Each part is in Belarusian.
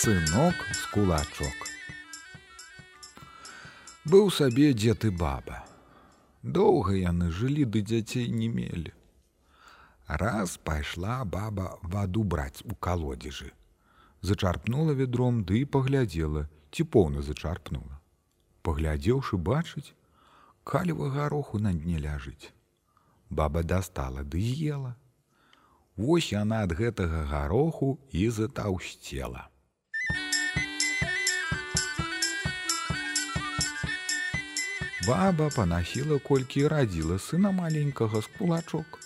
сынок з кулачок. Быў сабе дзед і баба. Доўга яны жылі ды дзяцей не мелі. Раз пайшла баба ваду браць у калодзежы. Зачарпнула вядром ды і паглядзела, ці поўна зачарпнула. Паглядзеўшы бачыць, каліва гароху на дне ляжыць. Баба дастала ды з'ела. Вось яна ад гэтага гароху і затаўсцела. Баба панасіла колькі радзіла сына маленькага з кулачок.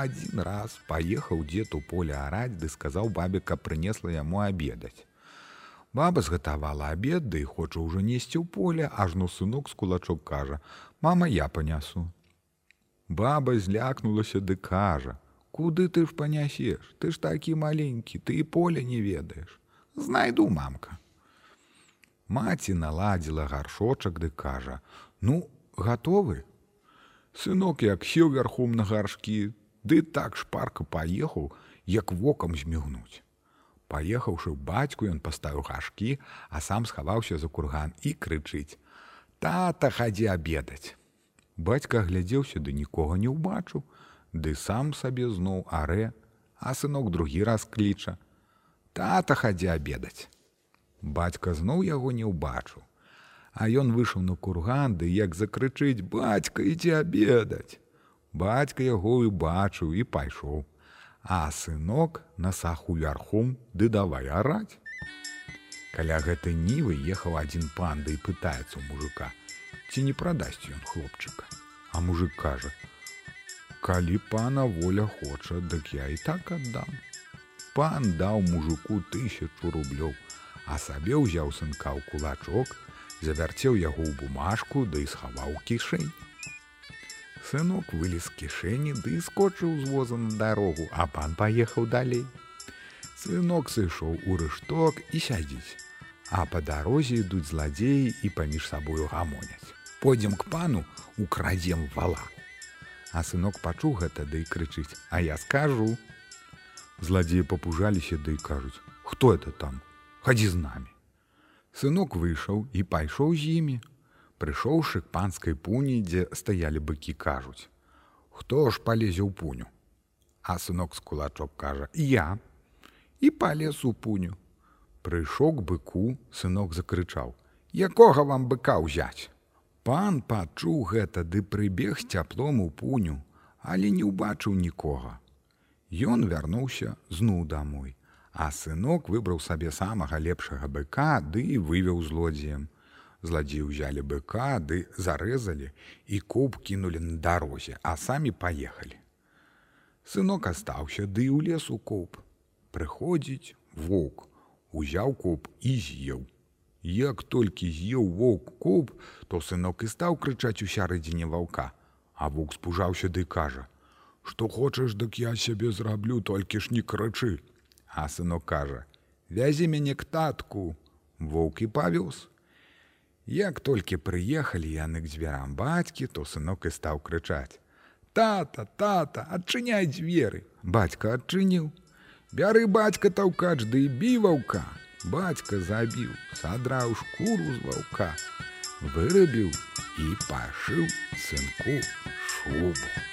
Адзін раз паехаў дзед у поле араць ды сказаў бабе, каб прынесла яму абедаць. Баба згатавала абед, ды да хоча ўжо несці ў поле, ажно сынок з кулачок кажа: « Мама, я панясу. Баба злякнулася ды кажа: « Куды ты ж панясеш? Ты ж такі маленькі, ты і поле не ведаеш. Знайду мамка. Маці наладзіла гаршочак ды кажа: « Ну, гатовы. Сынок як сеў вярхом на гаршкі, ды так шпарка паехаў, як вокам змігнуць. Паехаўшы бацьку, ён паставіў гашкі, а сам схаваўся за курган і крычыць: « Тата хадзі абедаць. Бацька глядзеўся ды нікога не ўбачыў, ды сам сабе зноў арэ, а сынок другі раз кліча: « Тата хадзі абедаць. Бацька зноў яго не ўбачыў. А ён выйшаў на курган, ды як закрычыць бацька ідзе абедаць. Бацька яго і бачыў і пайшоў. А сынок на саху вярхом ды давай араць. Каля гэтай нівы ехаў адзін пан ды і пытаецца ў мужика, ці не прадасць ён хлопчыка. А мужик кажа: « Калі пана воля хоча, дык я і так аддам. Пан даў мужику тысячу рублёў, а сабе ўзяў сынка ў кулачок, завярцеў яго ў бумажку ды да схаваў кішэнь. Сынок вылез кішэні ды скочыў з воза на дарогу, а пан паехаў далей. Сынок сышоў у рышток і сядзіць. А па дарозе ідуць зладзеі і паміж сабою гамоняць. Пойдзем к пану, украдзем вала. А сынок пачуў гэта ды да крычыць, а я скажу. Зладзеі папужаліся ды да і кажуць: « Хто это там? Хадзі з намі. Сынок выйшаў і пайшоў з імі. Прыйшоўшы к панскай пуні, дзе стаялі быкі кажуць: « Хто ж палезе ў пуню? А сынок з кулачок кажа: « Я і палез у пуню. Прыйшоў к быку, сынок закрычаў: « Якога вам быка ўзяць? Пан пачуў гэта ды прыбег з цяплом у пуню, але не ўбачыў нікога. Ён вярнуўся зноў дамой А сынок выбраў сабе самага лепшага быка ды і вывеў злодзеем. Зладзеі ўзялі быка ды зарэзалі і куб кінулі на дарозе, а самі паехалі. Сынок астаўся ды ў лес у куб. Прыходзіць воўк, узяў куб і з'еў. Як толькі з'еў воўк куб, то сынок і стаў крычаць у сярэдзіне ваўка, а воўк спужаўся ды кажа: « Што хочаш, дык я сябе зраблю, толькі ж не крычы. А сынок кажа: « Вязі мяне к татку, Воўк і павёз. Як толькі прыехалі яны к дзвярам бацькі, то сынок і стаў крычаць: « Тата, тата, адчыняй дзверы. Бацька адчыніў. Бяры бацька таўкач ды да бі ваўка. Бацька забіў, садраў шкуру з ваўка, вырабіў і пашыў сынку шубу.